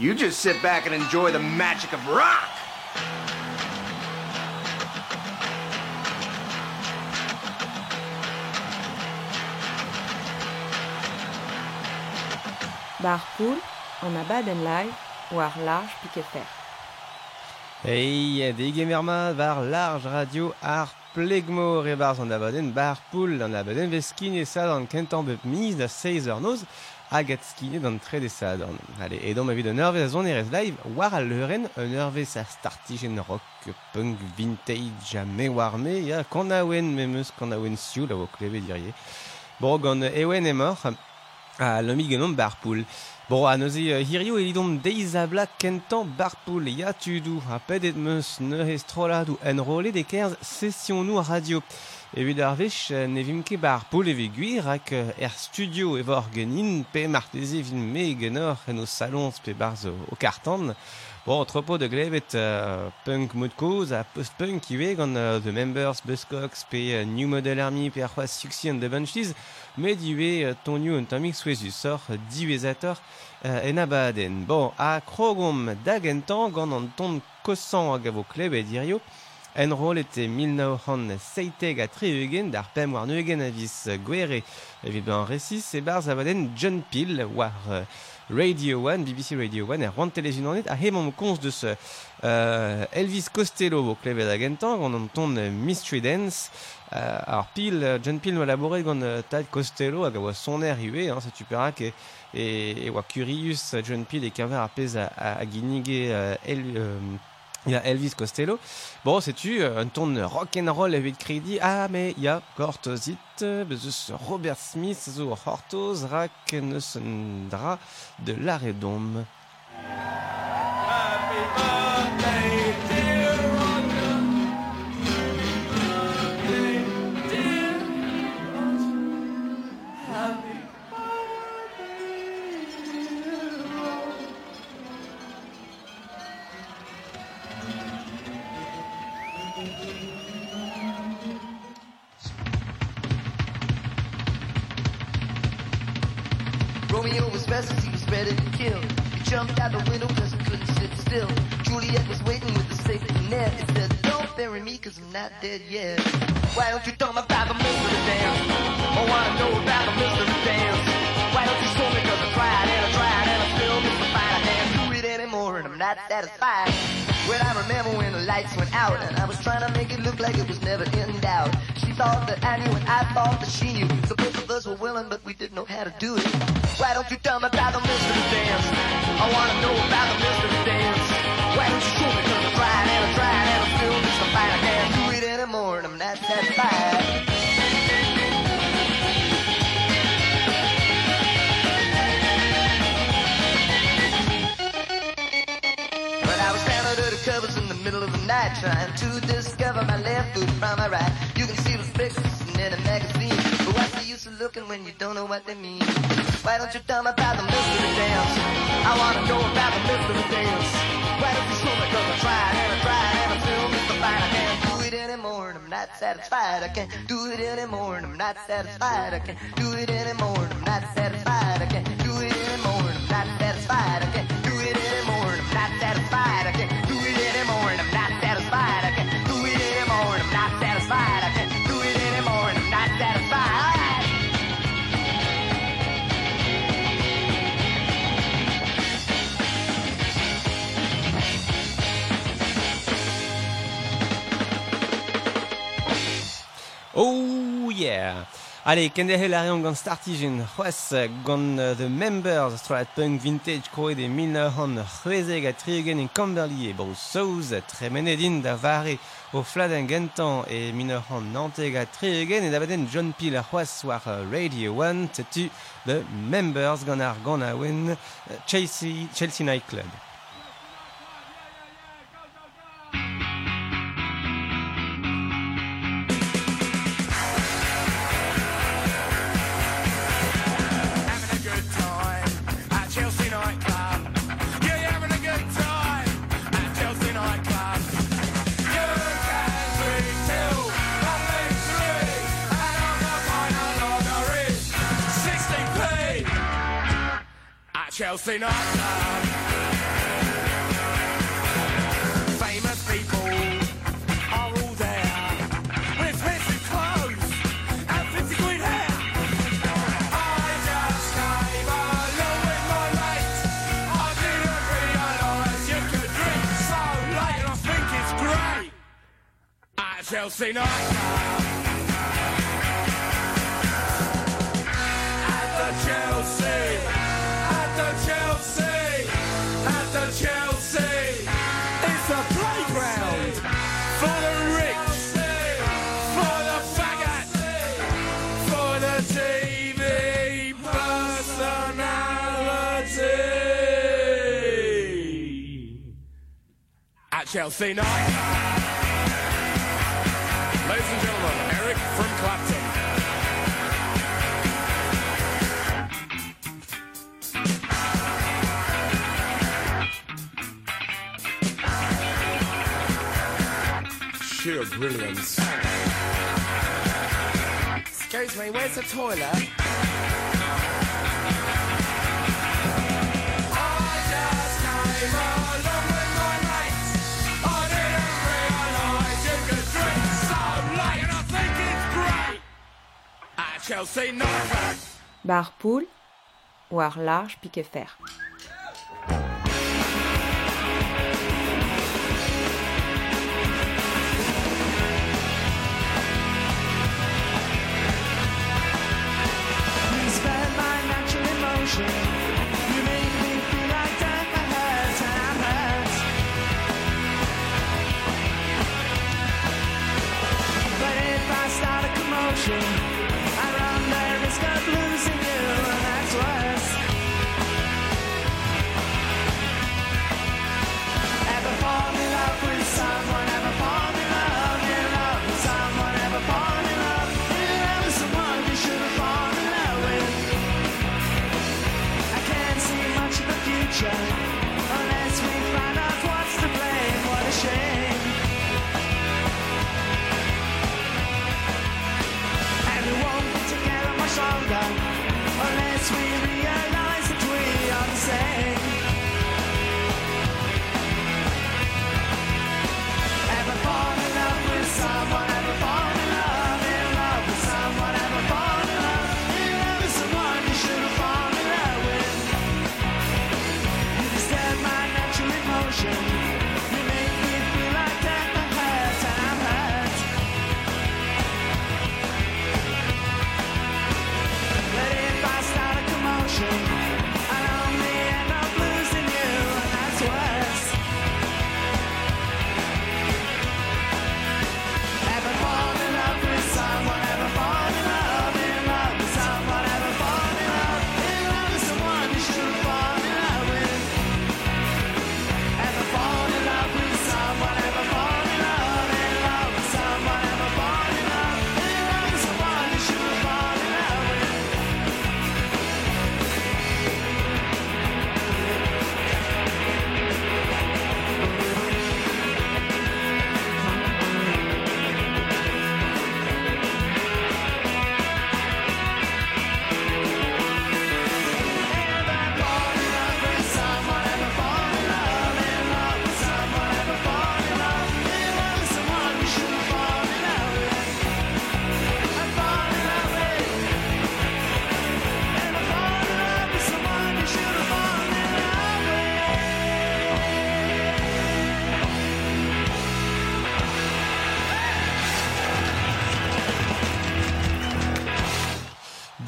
You just sit back and enjoy the magic of rock. Barpool, en abaden live, war large piquet fer. Hey, des gamerma var large radio ar plegmo rebars an abaden barpool an abaden veskin e sad an kentan bep mis da 16 ur noz hag at skinet an tre de sad an. Allez, et ma vid an eurvez a zon erez live war a leuren an startigen rock punk vintage a me war me a wen me meus kon a wen siou la vo kleve dirie. Bon, gant ewen e mor a lomi genom barpool. Bon, neuze uh, hirio blak kentan barpool ya tudou a ne estrolad ou enrole de kerz session nou radio. Evit ar vech ne vim ket barpool evit gwir ak uh, er studio evo ar genin pe marteze vin me genor en o salons pe barz o, kartan. Bon, tropo de glevet uh, punk mod koz a post-punk iwe gant uh, The Members, Buzzcocks pe uh, New Model Army pe ar c'hoaz suksi an The Banshees met iwe uh, tonio un tamik souezu sor uh, diwezator uh, en abaden. Bon, a krogom dagentan gant an ton kosan hag a vo klebet dirio en rol ete 1907 a tri eugen d'ar pem war neugen a vis uh, gwere evit ben resis John Peel war uh, Radio 1, BBC Radio 1, er rand televisionanet a hemam kons de ce euh, Elvis Costello vo klevet agentan, gant an ton euh, Mystery Dance, euh, alors Peel, euh, John Peel no laboret gant euh, Tad Costello hag a oa son er iwe, hein, setu perak, e, e, e oa Curious euh, John Peel e kaver ar pez a, a, euh, euh, il y a Elvis Costello. Bon, sais-tu, un ton rock'n'roll avec crédit. Ah, mais il y a Gortozit, bezus Robert Smith, zo Hortoz, rak dra de l'aredom. Romeo Not dead yet. Why don't you tell me about the mystery dance? Oh, I wanna know about the mystery dance. Why don't you show me cause I tried and I tried and I still miss the fight. I do it anymore and I'm not satisfied. Well, I remember when the lights went out and I was trying to make it look like it was never in doubt. She thought that I knew and I thought that she knew. So both of us were willing, but we didn't know how to do it. Why don't you tell me about the mystery dance? Oh, I wanna know about the mystery dance. Why don't you anymore and I'm not satisfied. But I was down under the covers in the middle of the night Trying to discover my left foot from my right You can see those pictures in a magazine But what's the use of looking when you don't know what they mean? Why don't you tell me about the mystery dance? I wanna know about the mystery dance Why don't you show me cause I tried and I tried and I still miss the can't do it anymore and I'm not satisfied I can't do it anymore and I'm not satisfied I can't do it anymore and I'm not satisfied I can't Allez, kende hel a reont gant startijen c'hoaz gant uh, The Members, strolat punk vintage koe de 1960 a triegen en Camberley e Bruce Souz, tremenedin da vare o fladen gentan e 1990 a triegen e davaden John Peel a c'hoaz war Radio 1, tetu The Members gant ar gant a wen Chelsea, Chelsea Nightclub. Chelsea not Famous people are all there with fancy clothes and fancy green hair. I just came along with my mate. I didn't realise you could drink so late, and I think it's great at Chelsea night. Chelsea night. Ladies and gentlemen, Eric from Clapton. Sheer brilliance. Excuse me, where's the toilet? I just came along At Chelsea Nightclub. Bar poule, war large, piquet fer.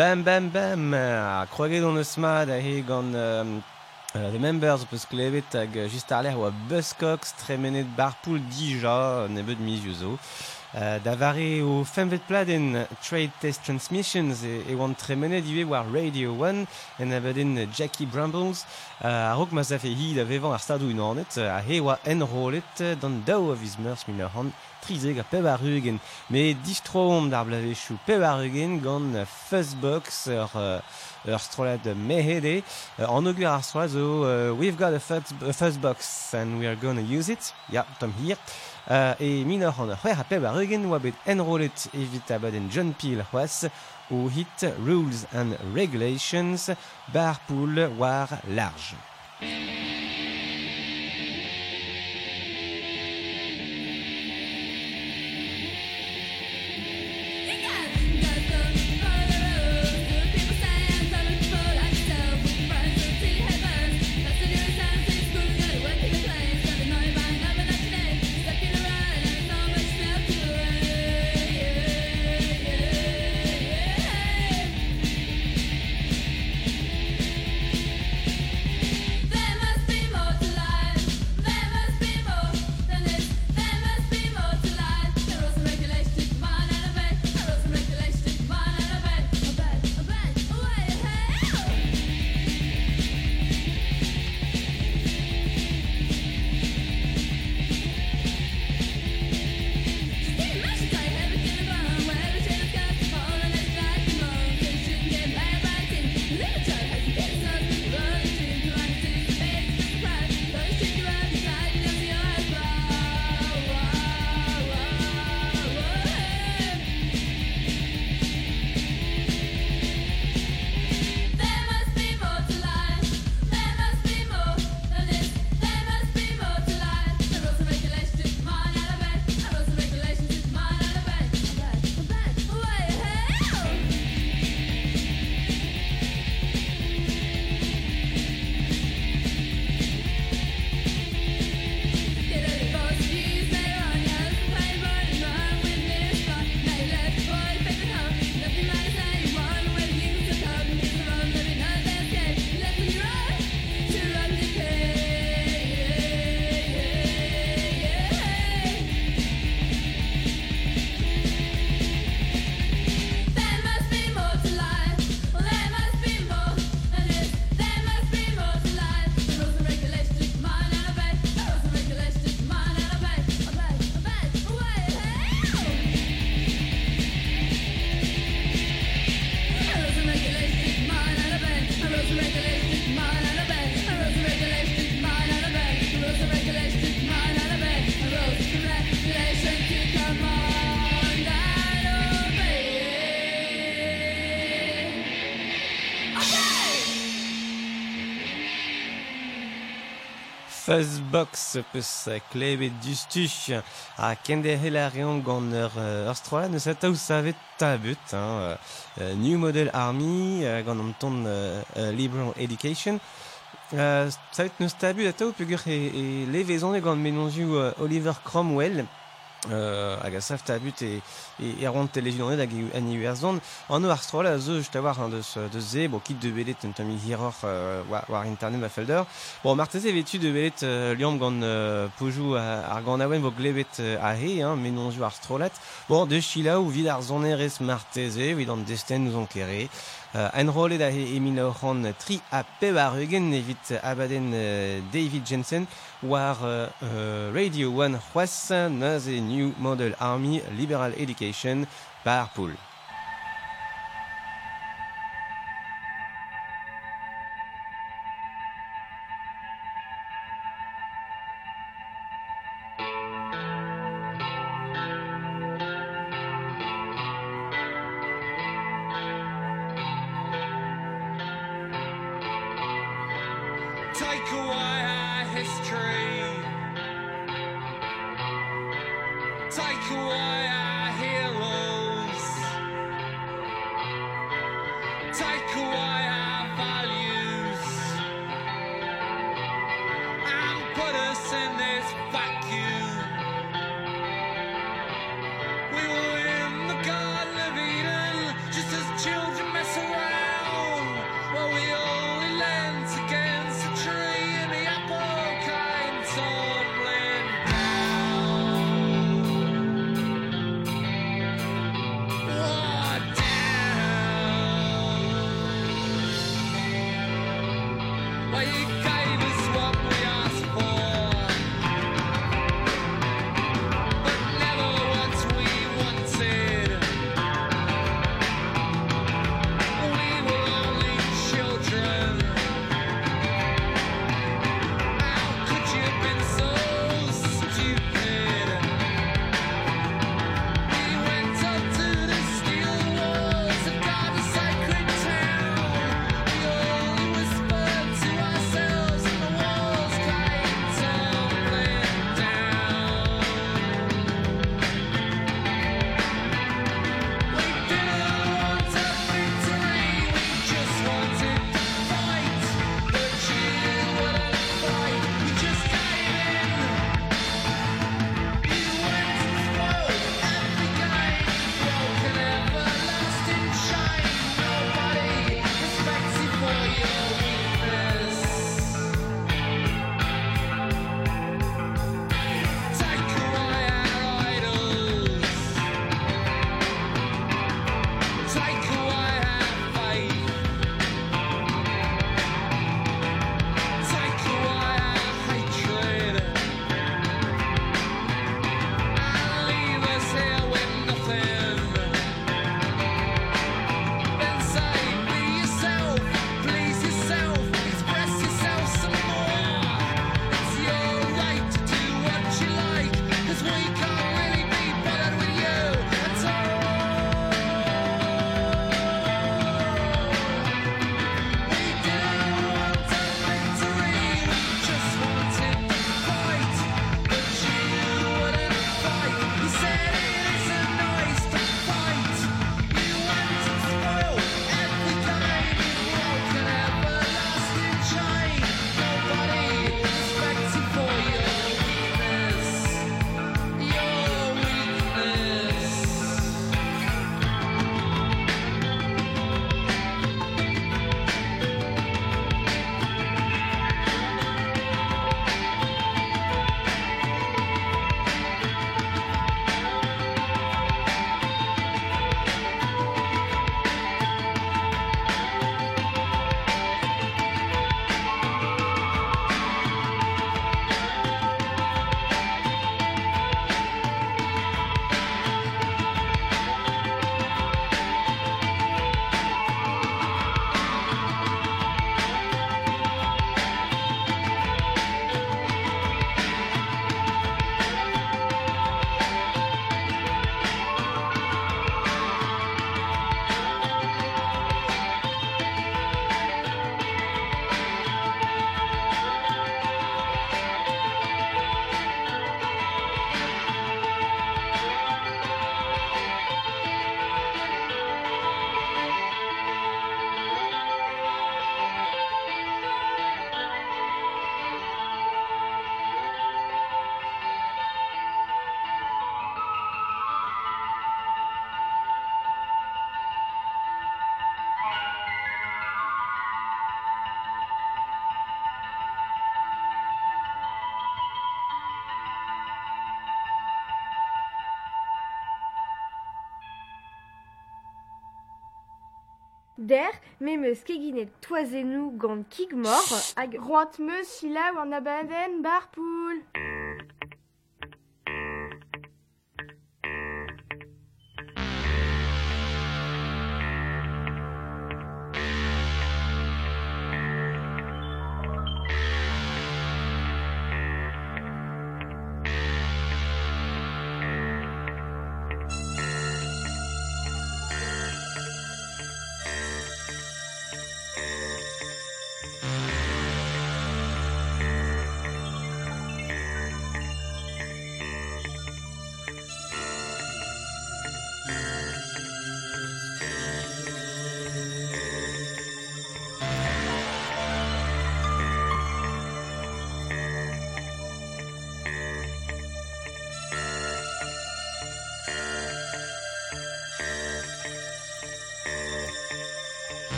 Bam bam bam a kroget on eus mat a he gant um, uh, the members peus klevet hag uh, just ar lec'h oa Buzzcocks tremenet barpoul dija ne beud mizioù zo. Uh, da vare o femvet pladen Trade Test Transmissions e, e oan tremenet iwe war Radio 1 en abaden Jackie Brambles. Uh, a rok ma zafe hi da vevan ar stadou unanet a he oa enrolet dan daou a viz meurs min ur hand trizeg a peb ar ugen me distroom d'ar blavechou peb ar ugen gant Fuzzbox ur, uh, ur strolad mehede uh, an ogur ar strolad zo uh, We've got a, fuzz, a Fuzzbox and we're gonna use it. Ya, yeah, tom hier Uh, e min ur an c'hwer a peb bet enrolet evit abaden John Peel c'hoaz o hit Rules and Regulations bar poul war large. box peus klevet dustu a kende helarion gant ur, ur stroa neus a taou savet tabut hein, uh, New Model Army uh, gant an ton uh, Liberal Education. Euh, savet neus tabut a taou peogwir e, e levezon e gant menonju Oliver Cromwell. Euh, hag a sav tabut e, e, e ront televidonet hag e an ar strola zo just a war an deus, euh, deus ze, bo kit de belet un tami hiror euh, war, war internet ma felder Bon, marteze vetu de belet euh, liam gant euh, pojou a- ar gant awen vo glebet euh, a he, hein, menonzioù ar strolat. Bon, de chila ou vid ar zonerez marteze, vid an desten nous kere. Uh, enrolet a he emin oc'han tri a peb ar eugen evit abaden euh, David Jensen war euh, euh, Radio 1 c'hoaz naz New Model Army Liberal Education par poul. Der, me meus keginet toazenou gant kig mor hag Roant meus sila war na baden bar.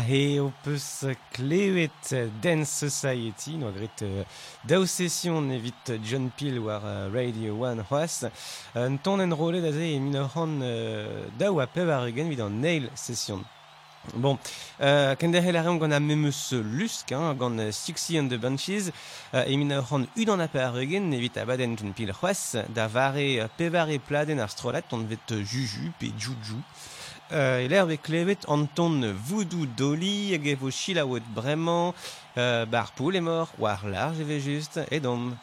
he o peus klevet Dance Society, no gret uh, daou session evit John Peel war uh, Radio 1 c'hoaz. Un ton enrolet a ze e min ran uh, daou a pev ar egen vid an nail session. Bon, euh, kender hel areom gant a memeus lusk, hein, gant uh, Suxi and the Bunches, euh, e min c'hant ud an ape ar eugen, evit a baden ken pil c'hoaz, da vare pevare pladen ar strolat, on vet juju pe juju. Euh, il lec'h klevet Anton Voodoo Dolly hag e vo chilaouet bremañ euh, bar poul e mor war large e ve just e dom.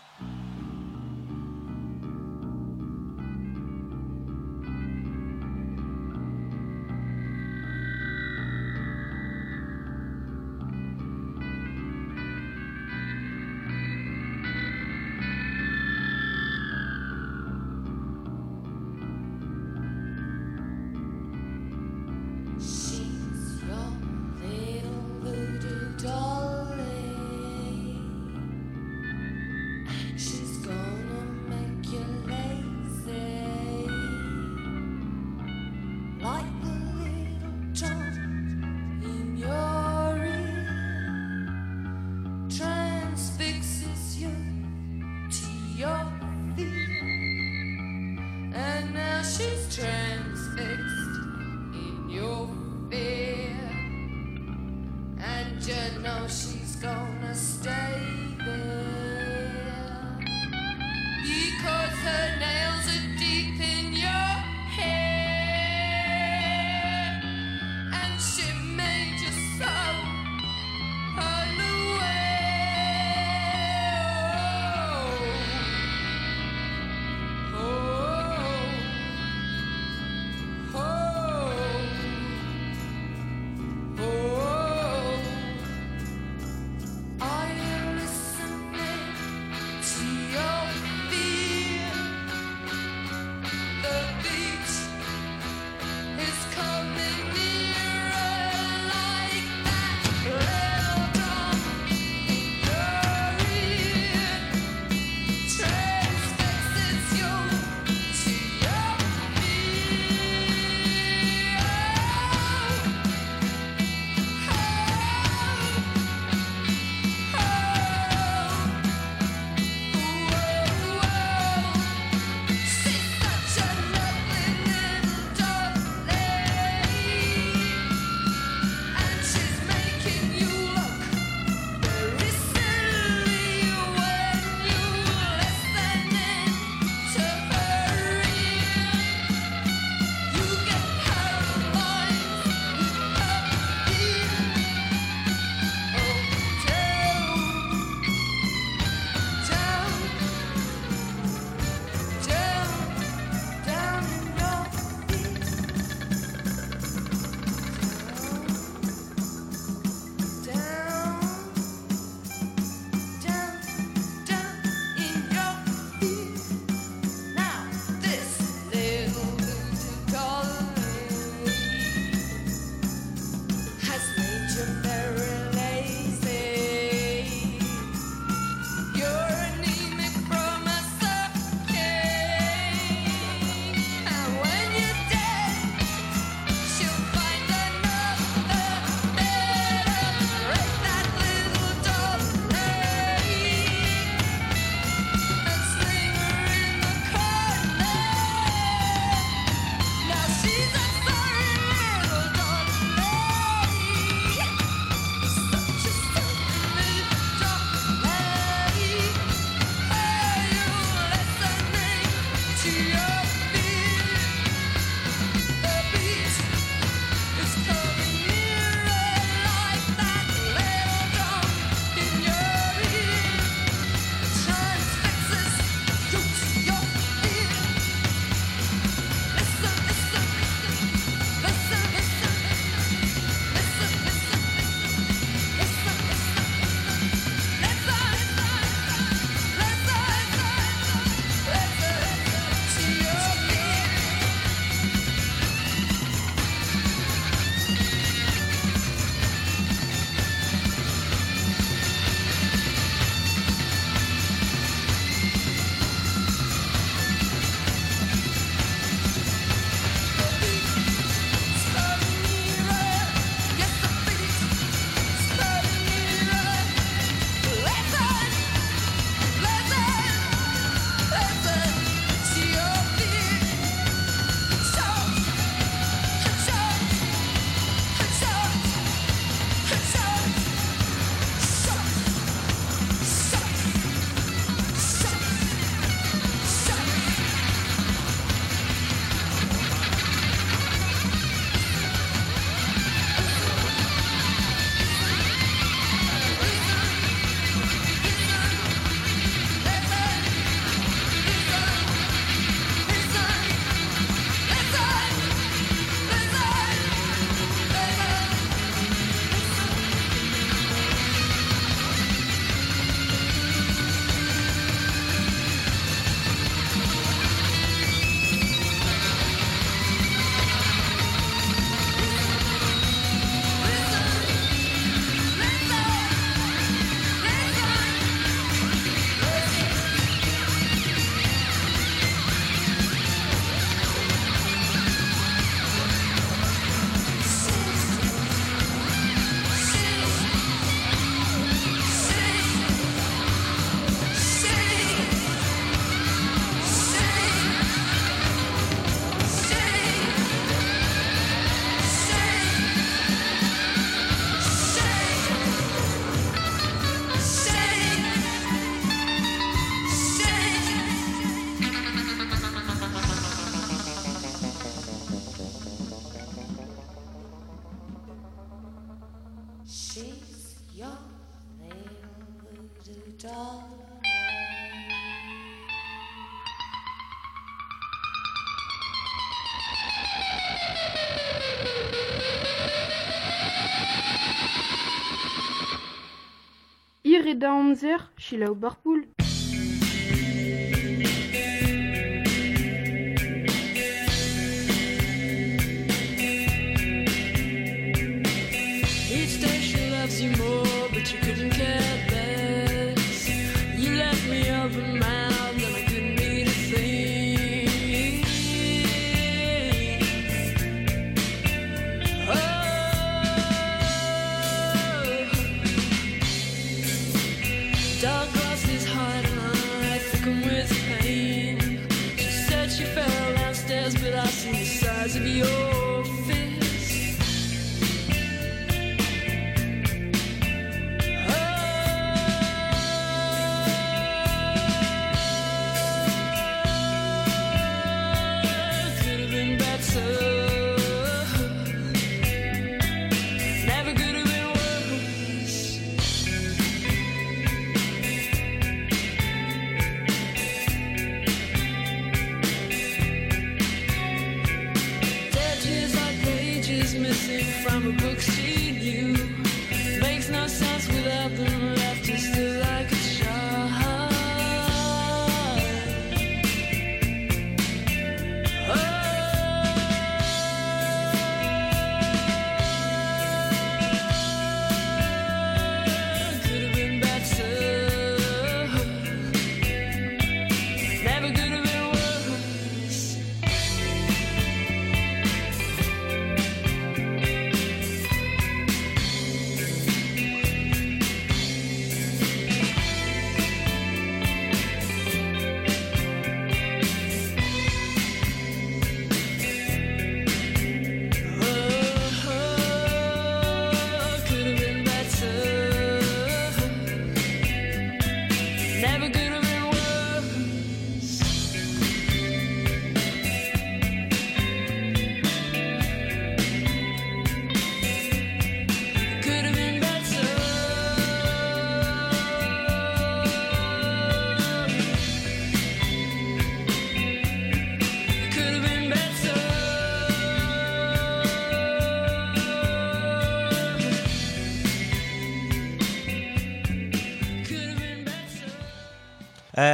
Da amzer, Sheila ou Barpool.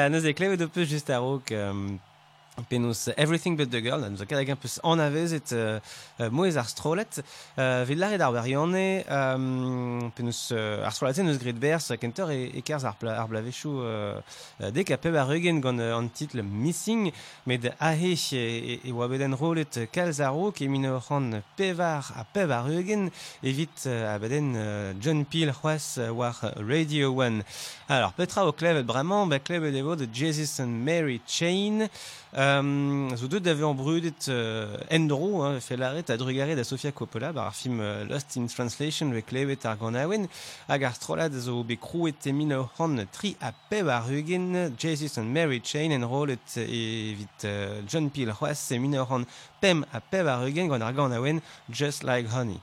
Euh, nous e klevet eus just ar penaos Everything But The Girl, da nous a kadeg un peus anavez et euh, mouez ar strolet, euh, vid laret ar barianne, euh, penaos euh, ar strolete neus grit berz, kentor e, e kerz ar, ar blavechou euh, dek a peb ar eugen gant an title Missing, med ahe e, e wabeden rolet kalzaro, ke mine c'han pevar a peb ar eugen, evit euh, abeden euh, John Peel c'hoaz war Radio 1. Alors, petra o klevet bremañ, ba klevet evo de Jesus and Mary Chain, Um, zo deud d'ave an brudet uh, endro, hein, fellaret a drugaret da Sofia Coppola, bar ar film uh, Lost in Translation ve klevet ar ganaouen, hag ar strolad zo bekrouet emin o hon tri a pev ar ugin, Jesus and Mary Chain en rolet evit uh, John Peel c'hoaz emin o han pem a pev ar ugin gant ar ganaouen Just Like Honey.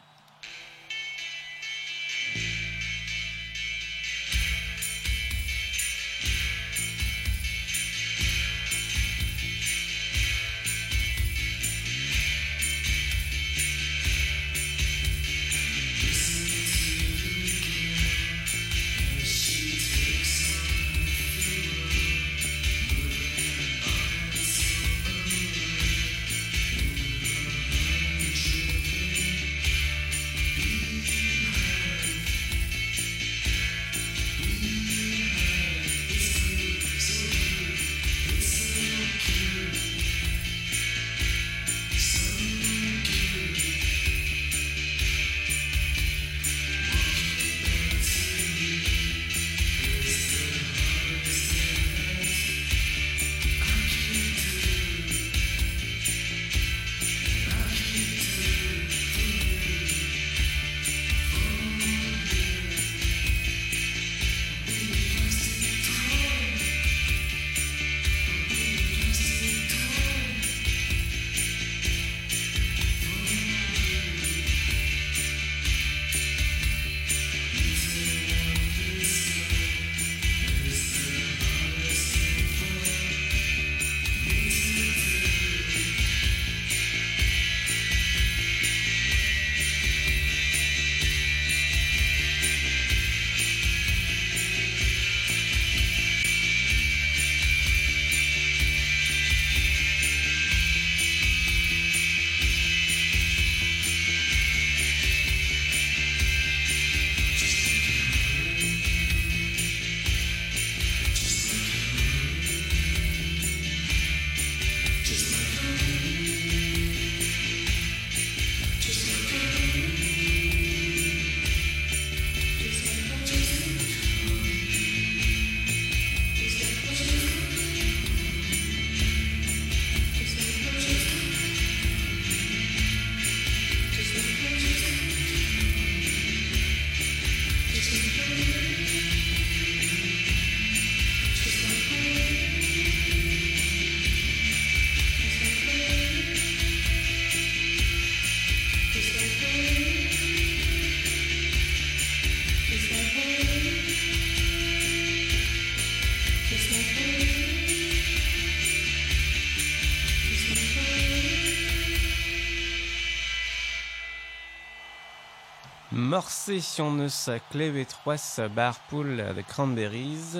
Morcé on eus klevet troas barpoul de cranberries.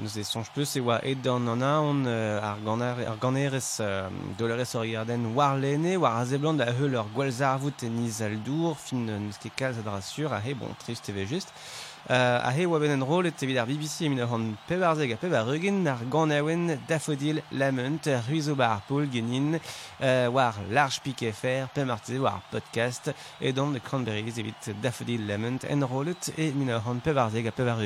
Nous esson peus e oa edan an aon euh, ar ganer- ar ganerez euh, dolorez hor yarden war lene war a zeblant da heul ur gwalzarvout en izal dour fin neus ket kalz bon trist eve just Euh, a he oa ben en rolet BBC e min ur an pevarzeg a pevar ar dafodil lament ruizo bar genin euh, war large pique fer pem war podcast et dans de cranberries evit daffodil lament en rolet e min ur an pevarzeg a pevar.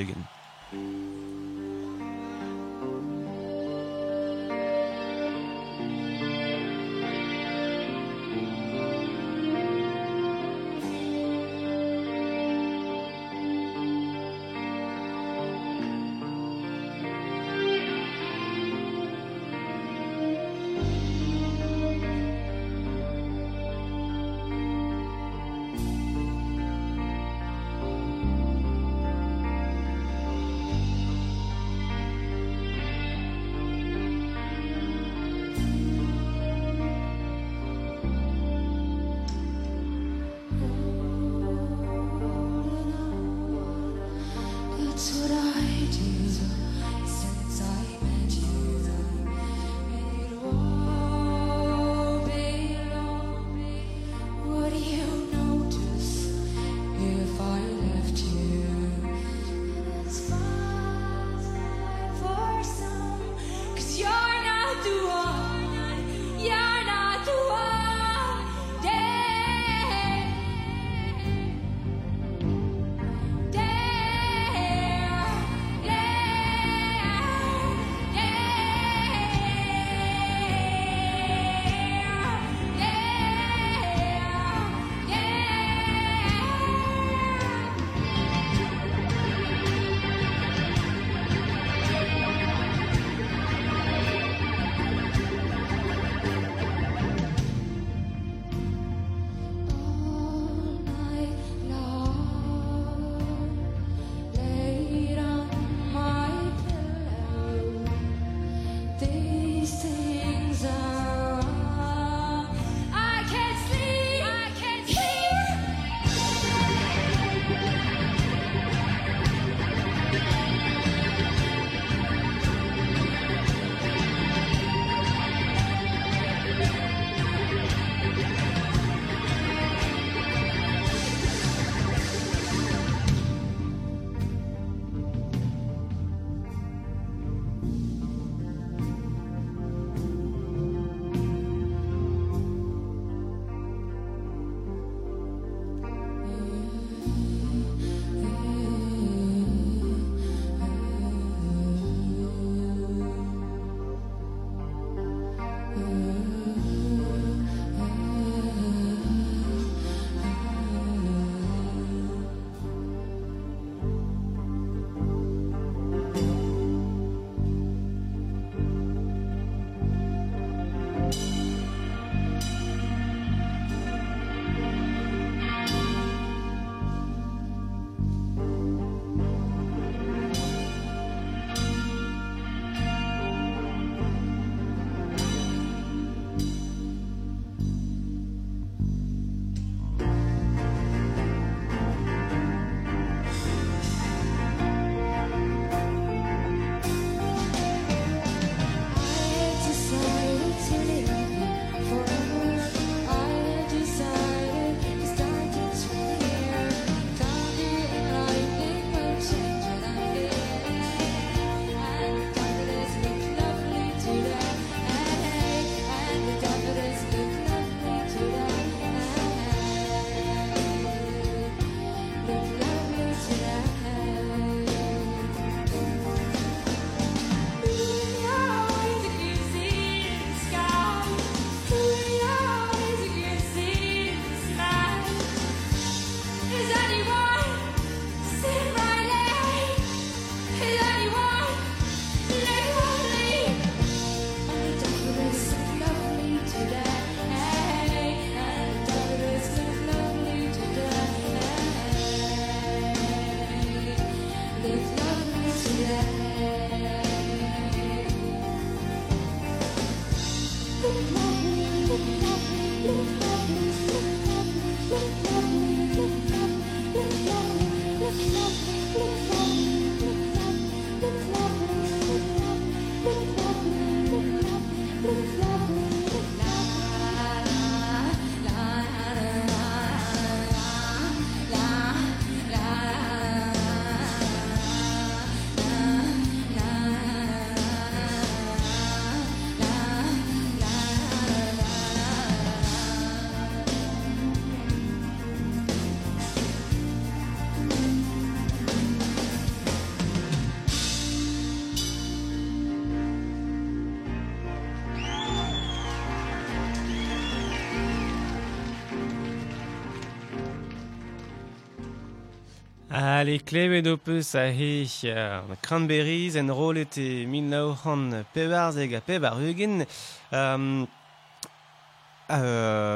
Ale klevet o peus a he uh, Cranberries en rolet e 1900 pevarzeg a pevar ugin. Um,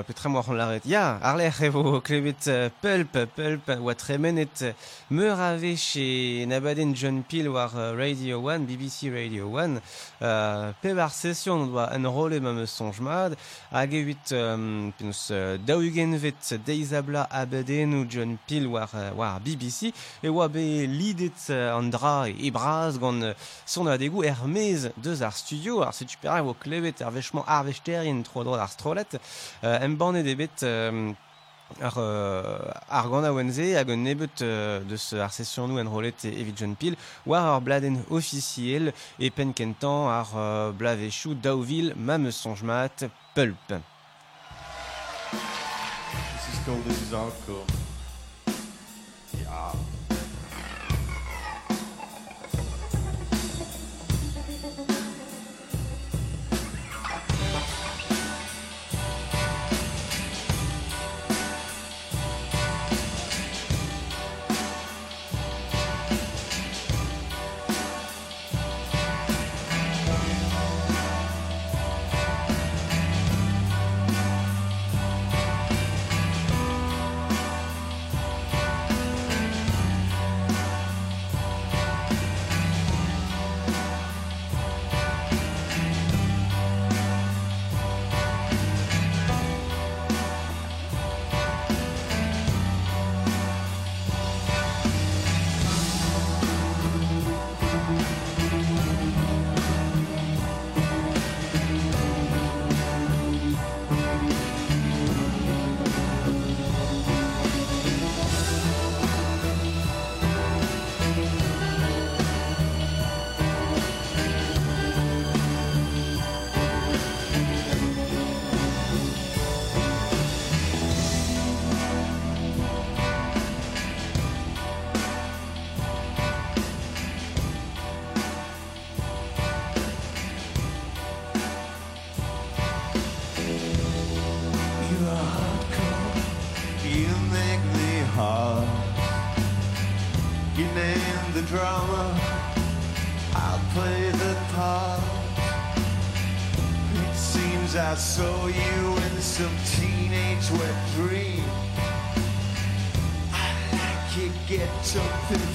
petra moa c'hant laret. Ya, ar lec'h evo klevet uh, pulp, pulp, oa tremenet uh, meur a veche nabaden John Peel war uh, Radio 1, BBC Radio 1. Uh, pevar session doa en role ma me sonj mad, hag evit um, penaos uh, daougen vet deizabla abaden John Peel war, war BBC, e oa be lidet uh, an dra e braz gant son adegou er mez deus ar studio, ar setu pera vo klevet ar vechman ar vechterien tro uh, em bannet ebet um, ar, uh, ar a hag un nebet uh, deus ar session nou en rolet e evit John Peel war ar bladen officiel e pen kentan ar uh, blavechou daouvil pulp. something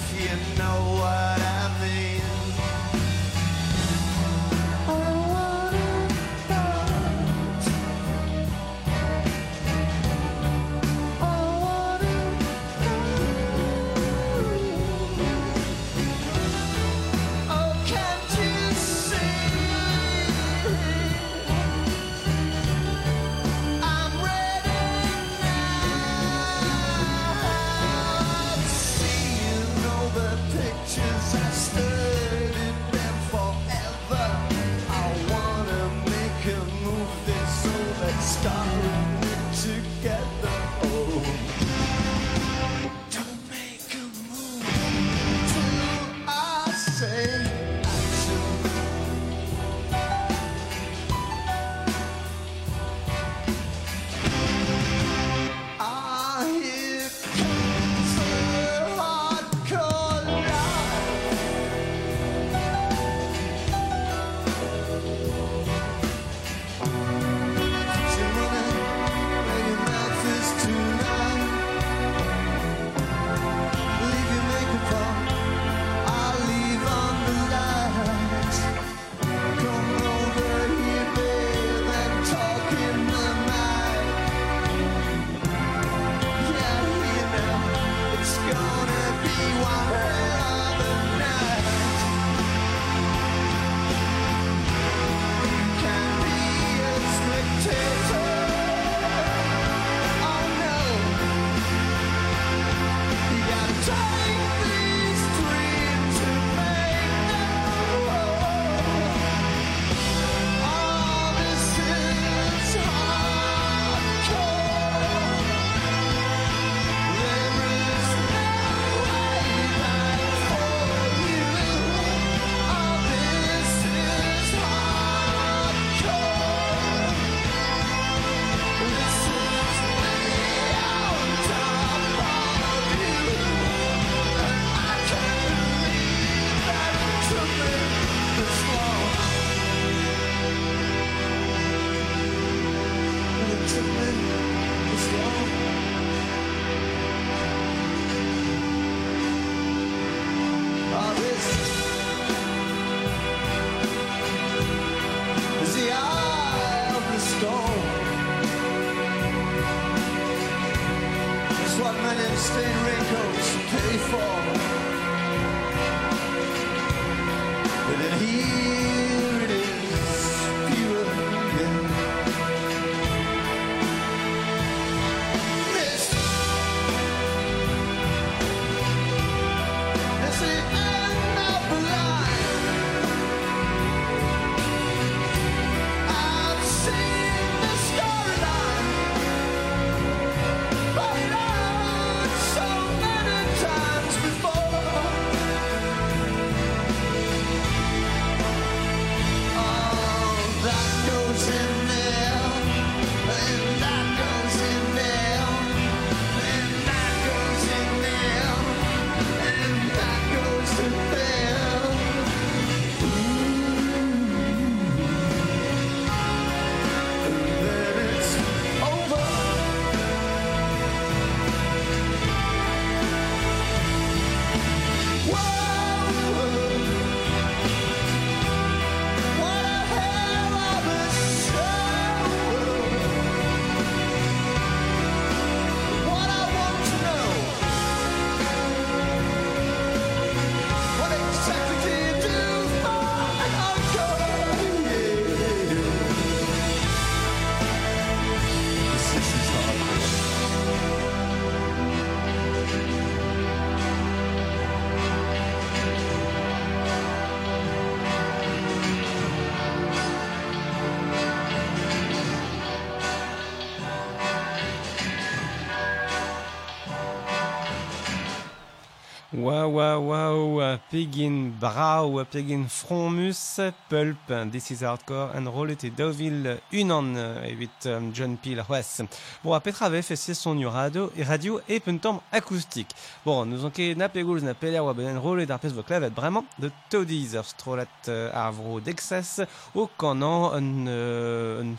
oa oa pegin brau, pegin fromus, pulp, this is hardcore, and roll et daouvil unan, evit um, John Peel West. Bon, a petra vef e son ur radio, e radio e pentom acoustique. Bon, nous on ket na pegoulz na peler oa benen roll et ar pez vo klavet bremañ de todiz ur strolat uh, ar vro d'exas, o kanan un, uh, un,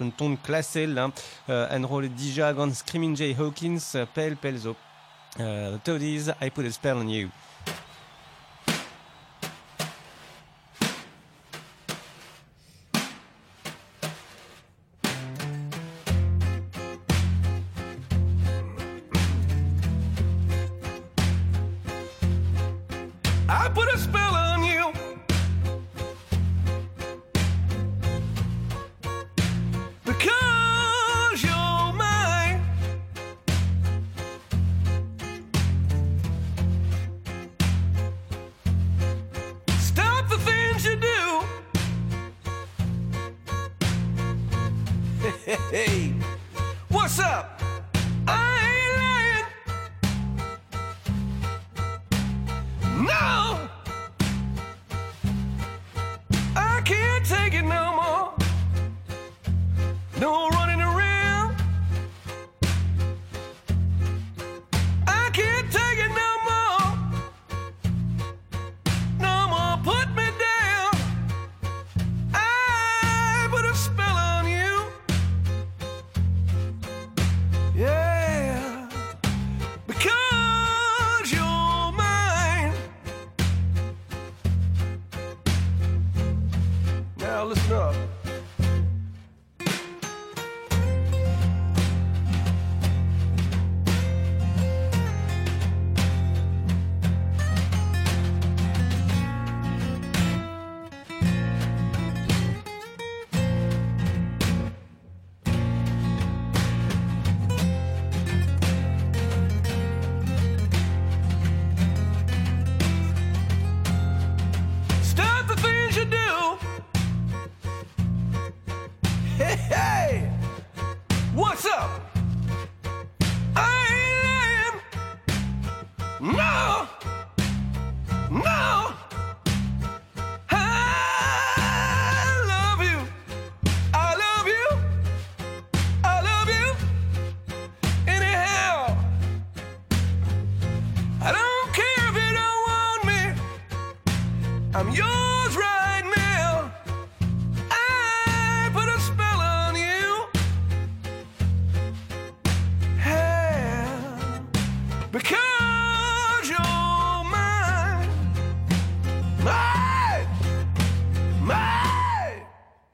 un ton klasel, hein, uh, en roll dija gant Screaming Jay Hawkins, pel pel zo Uh, the Toadies, I put a spell on you. Hey, hey, what's up?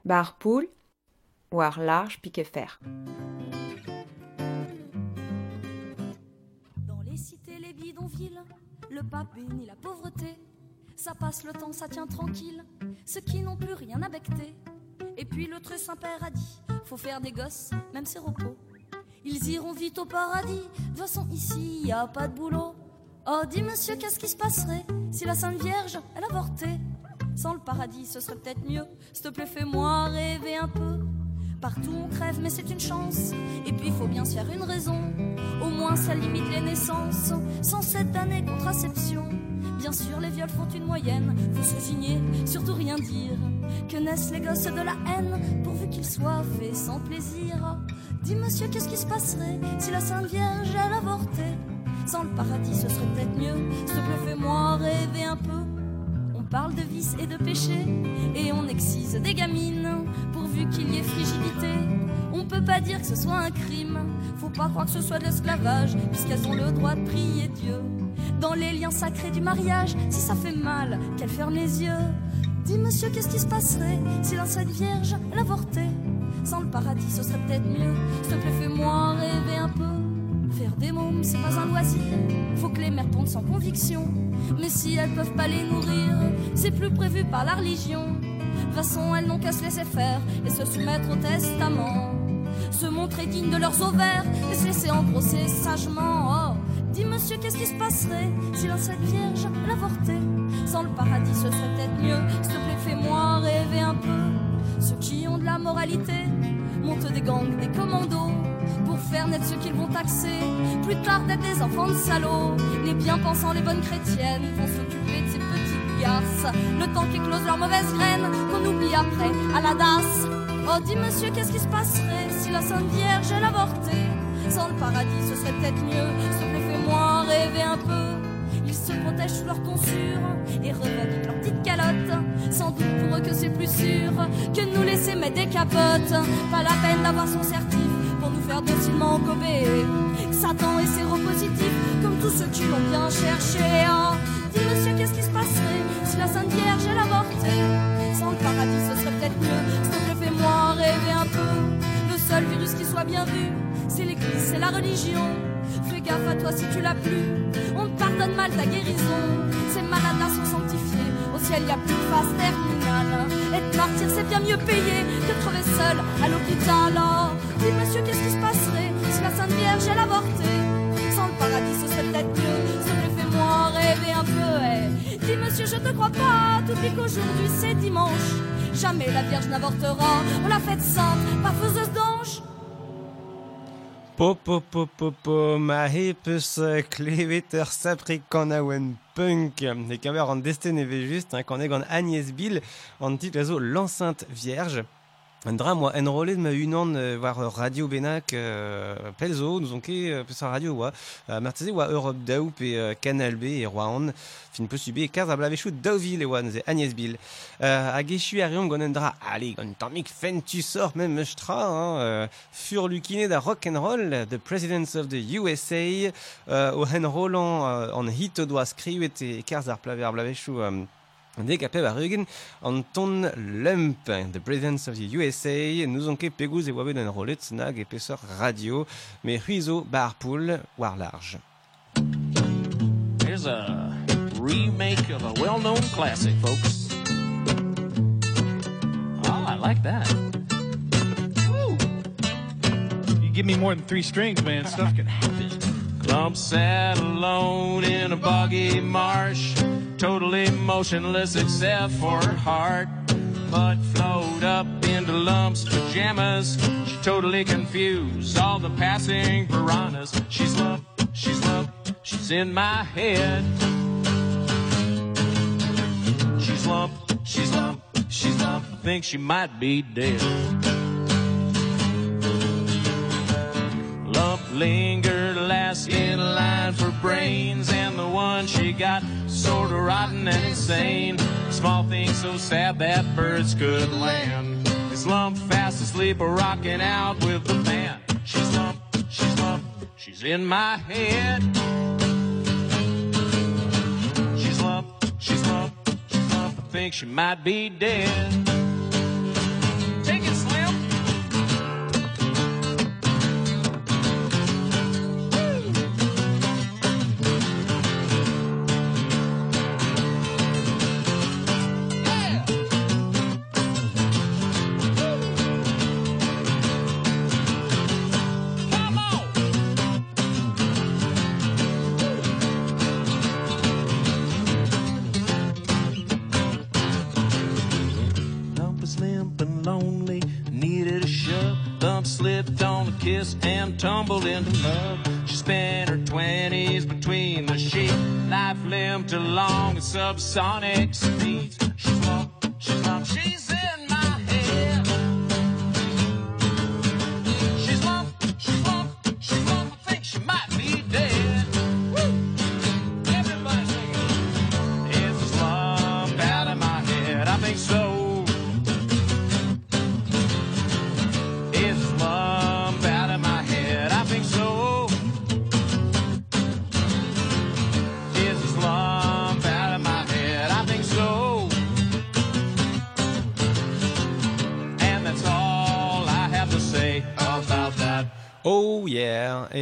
Mine. Bar poule, war large piqué fer. Dans les le papé ni la pauvreté. Ça passe le temps, ça tient tranquille. Ceux qui n'ont plus rien à becter. Et puis le très Saint-Père a dit faut faire des gosses, même ses repos. Ils iront vite au paradis. De toute façon, ici, y a pas de boulot. Oh, dis monsieur, qu'est-ce qui se passerait si la Sainte Vierge, elle avortait? Sans le paradis, ce serait peut-être mieux. S'il te plaît, fais-moi rêver un peu. Partout on crève, mais c'est une chance. Et puis il faut bien se faire une raison. Au moins ça limite les naissances. Sans cette année contraception. Bien sûr, les viols font une moyenne. Faut se signer, surtout rien dire. Que naissent les gosses de la haine, pourvu qu'ils soient faits sans plaisir. Dis monsieur, qu'est-ce qui se passerait si la Sainte Vierge elle avortait? Sans le paradis, ce serait peut-être mieux. S'il te plaît, fais-moi rêver un peu. Parle de vices et de péchés, et on excise des gamines, pourvu qu'il y ait frigidité. On peut pas dire que ce soit un crime, faut pas croire que ce soit de l'esclavage, puisqu'elles ont le droit de prier Dieu. Dans les liens sacrés du mariage, si ça fait mal, qu'elle ferme les yeux. Dis monsieur, qu'est-ce qui se passerait si la Sainte Vierge elle avortait Sans le paradis, ce serait peut-être mieux. S'il te plaît, fais-moi rêver un peu. Faire des mômes, c'est pas un loisir. Faut que les mères tombent sans conviction. Mais si elles peuvent pas les nourrir, c'est plus prévu par la religion. De toute façon, elles n'ont qu'à se laisser faire et se soumettre au testament. Se montrer dignes de leurs ovaires et se laisser engrosser sagement. Oh, dis monsieur, qu'est-ce qui se passerait si la Sainte Vierge l'avortait? Sans le paradis, ce serait peut-être mieux. S'il te plaît, fais-moi rêver un peu. Ceux qui ont de la moralité montent des gangs, des commandos pour faire naître ceux qu'ils vont taxer. Plus tard d'être des enfants de salauds. Les bien-pensants, les bonnes chrétiennes vont s'occuper de ces petites garces. Le temps qu'éclosent leurs mauvaises graines, qu'on oublie après à la DAS. Oh, dis monsieur, qu'est-ce qui se passerait si la Sainte Vierge elle avortait Sans le paradis, ce serait peut-être mieux. Plaît, fais-moi rêver un peu. Ils se protègent sous leur tonsure et revêtent leurs petites calottes. Sans doute pour eux que c'est plus sûr que nous laisser mettre des capotes. Pas la peine d'avoir son certif pour nous faire docilement gober. Satan est séropositif, comme tous ceux qui l'ont bien cherché. Oh, dis monsieur, qu'est-ce qui se passerait si la Sainte Vierge elle avortait? Sans le paradis, ce serait peut-être mieux. S'il te plaît, fais-moi rêver un peu. Le seul virus qui soit bien vu, c'est l'église, c'est la religion. Fais gaffe à toi si tu l'as plus. On te pardonne mal ta guérison. Ces malades-là sont sanctifiés. Au ciel, y a plus de phase terminale. Être martyr, c'est bien mieux payé que de crever seul à l'hôpital. Dis monsieur, qu'est-ce qui se passerait si la Sainte Vierge elle avortait? Sans le paradis, ce serait peut-être mieux. S'il te fais-moi rêver un peu. eh. Dis monsieur, je te crois pas. T'oublies qu'aujourd'hui c'est dimanche. Jamais la Vierge n'avortera. On l'a faite sainte, pas faiseuse d'ange. Po po po po po ma hepus kleveter saprikon awen punk. Et kamer an desten eve just, hein, quand est Agnès Bill, an tit oiseau l'enceinte vierge. Moi, enrôlé de ma unan euh, voir Radio Benak, euh, Pelzo, nous on ket euh, radio, oa, euh, marteze, oa Europe Daou, pe euh, Canal B, et Rouen, fin peus subé, kaz a blavechou Daouville, e oa, neuze Agnès Bill. Euh, hag echu ar yon gant dra, allez, tu sors, même meustra, hein, euh, fur lukine da rock The Presidents of the USA, euh, o hen roland euh, an hit o doa skrivet e kaz ar euh, Dek a peb ar eugen an ton lump, The Presidents of the USA, nous on ket pegouz e oavet an rolet nag e pesor radio, me huizo bar poul war large. Here's a remake of a well-known classic, folks. Oh, I like that. Woo. You give me more than three strings, man. Stuff can happen. Clump sat alone in a boggy marsh, totally motionless except for her heart. But flowed up into Lump's pajamas. She totally confused all the passing piranhas. She's Lump, she's Lump, she's in my head. She's Lump, she's Lump, she's Lump. I think she might be dead. Lump lingered last in line for brains, and the one she got sorta rotten and insane. Small things so sad that birds could land. Is Lump fast asleep or rocking out with the band? She's Lump, she's Lump, she's in my head. She's Lump, she's Lump, she's Lump. I think she might be dead. and lonely, needed a shove. Bump, slipped on a kiss and tumbled into love. She spent her twenties between the sheets, life limped along at subsonic speeds. She's lost, she's lost, she's in.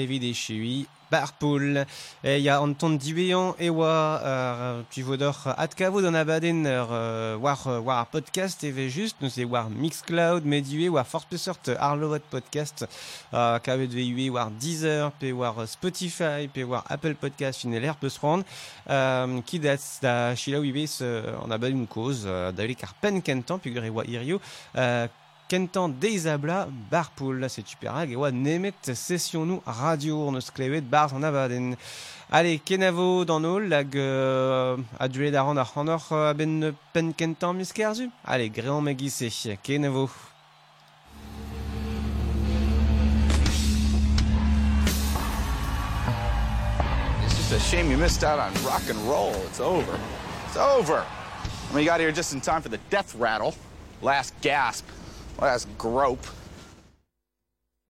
Yeah, evit chui Barpool. E ya an ton dibean e oa euh, pivodor atkavo d'an abaden ur euh, war, euh, war ar podcast eve just, nous e war Mixcloud, medue war fort pesort arlovat podcast euh, kavet ve war Deezer, pe war Spotify, pe war Apple Podcast fin l'er peus ran, euh, ki da, chila ouibes euh, an abaden koz, euh, da ar pen kentan, peogre e oa irio, euh, kentan deizabla barpool, c'est super hag, e oa nemet session nou radio, neus klevet barz an abaden. Allez, kenavo dans ol, lag euh, adule d'aran ar c'hanor euh, a ben pen kentan miskerzu Allez, grean me gise, kenavo. It's just a shame you missed out on rock and roll. It's over. It's over. I mean, you got here just in time for the death rattle. Last gasp. Last grope.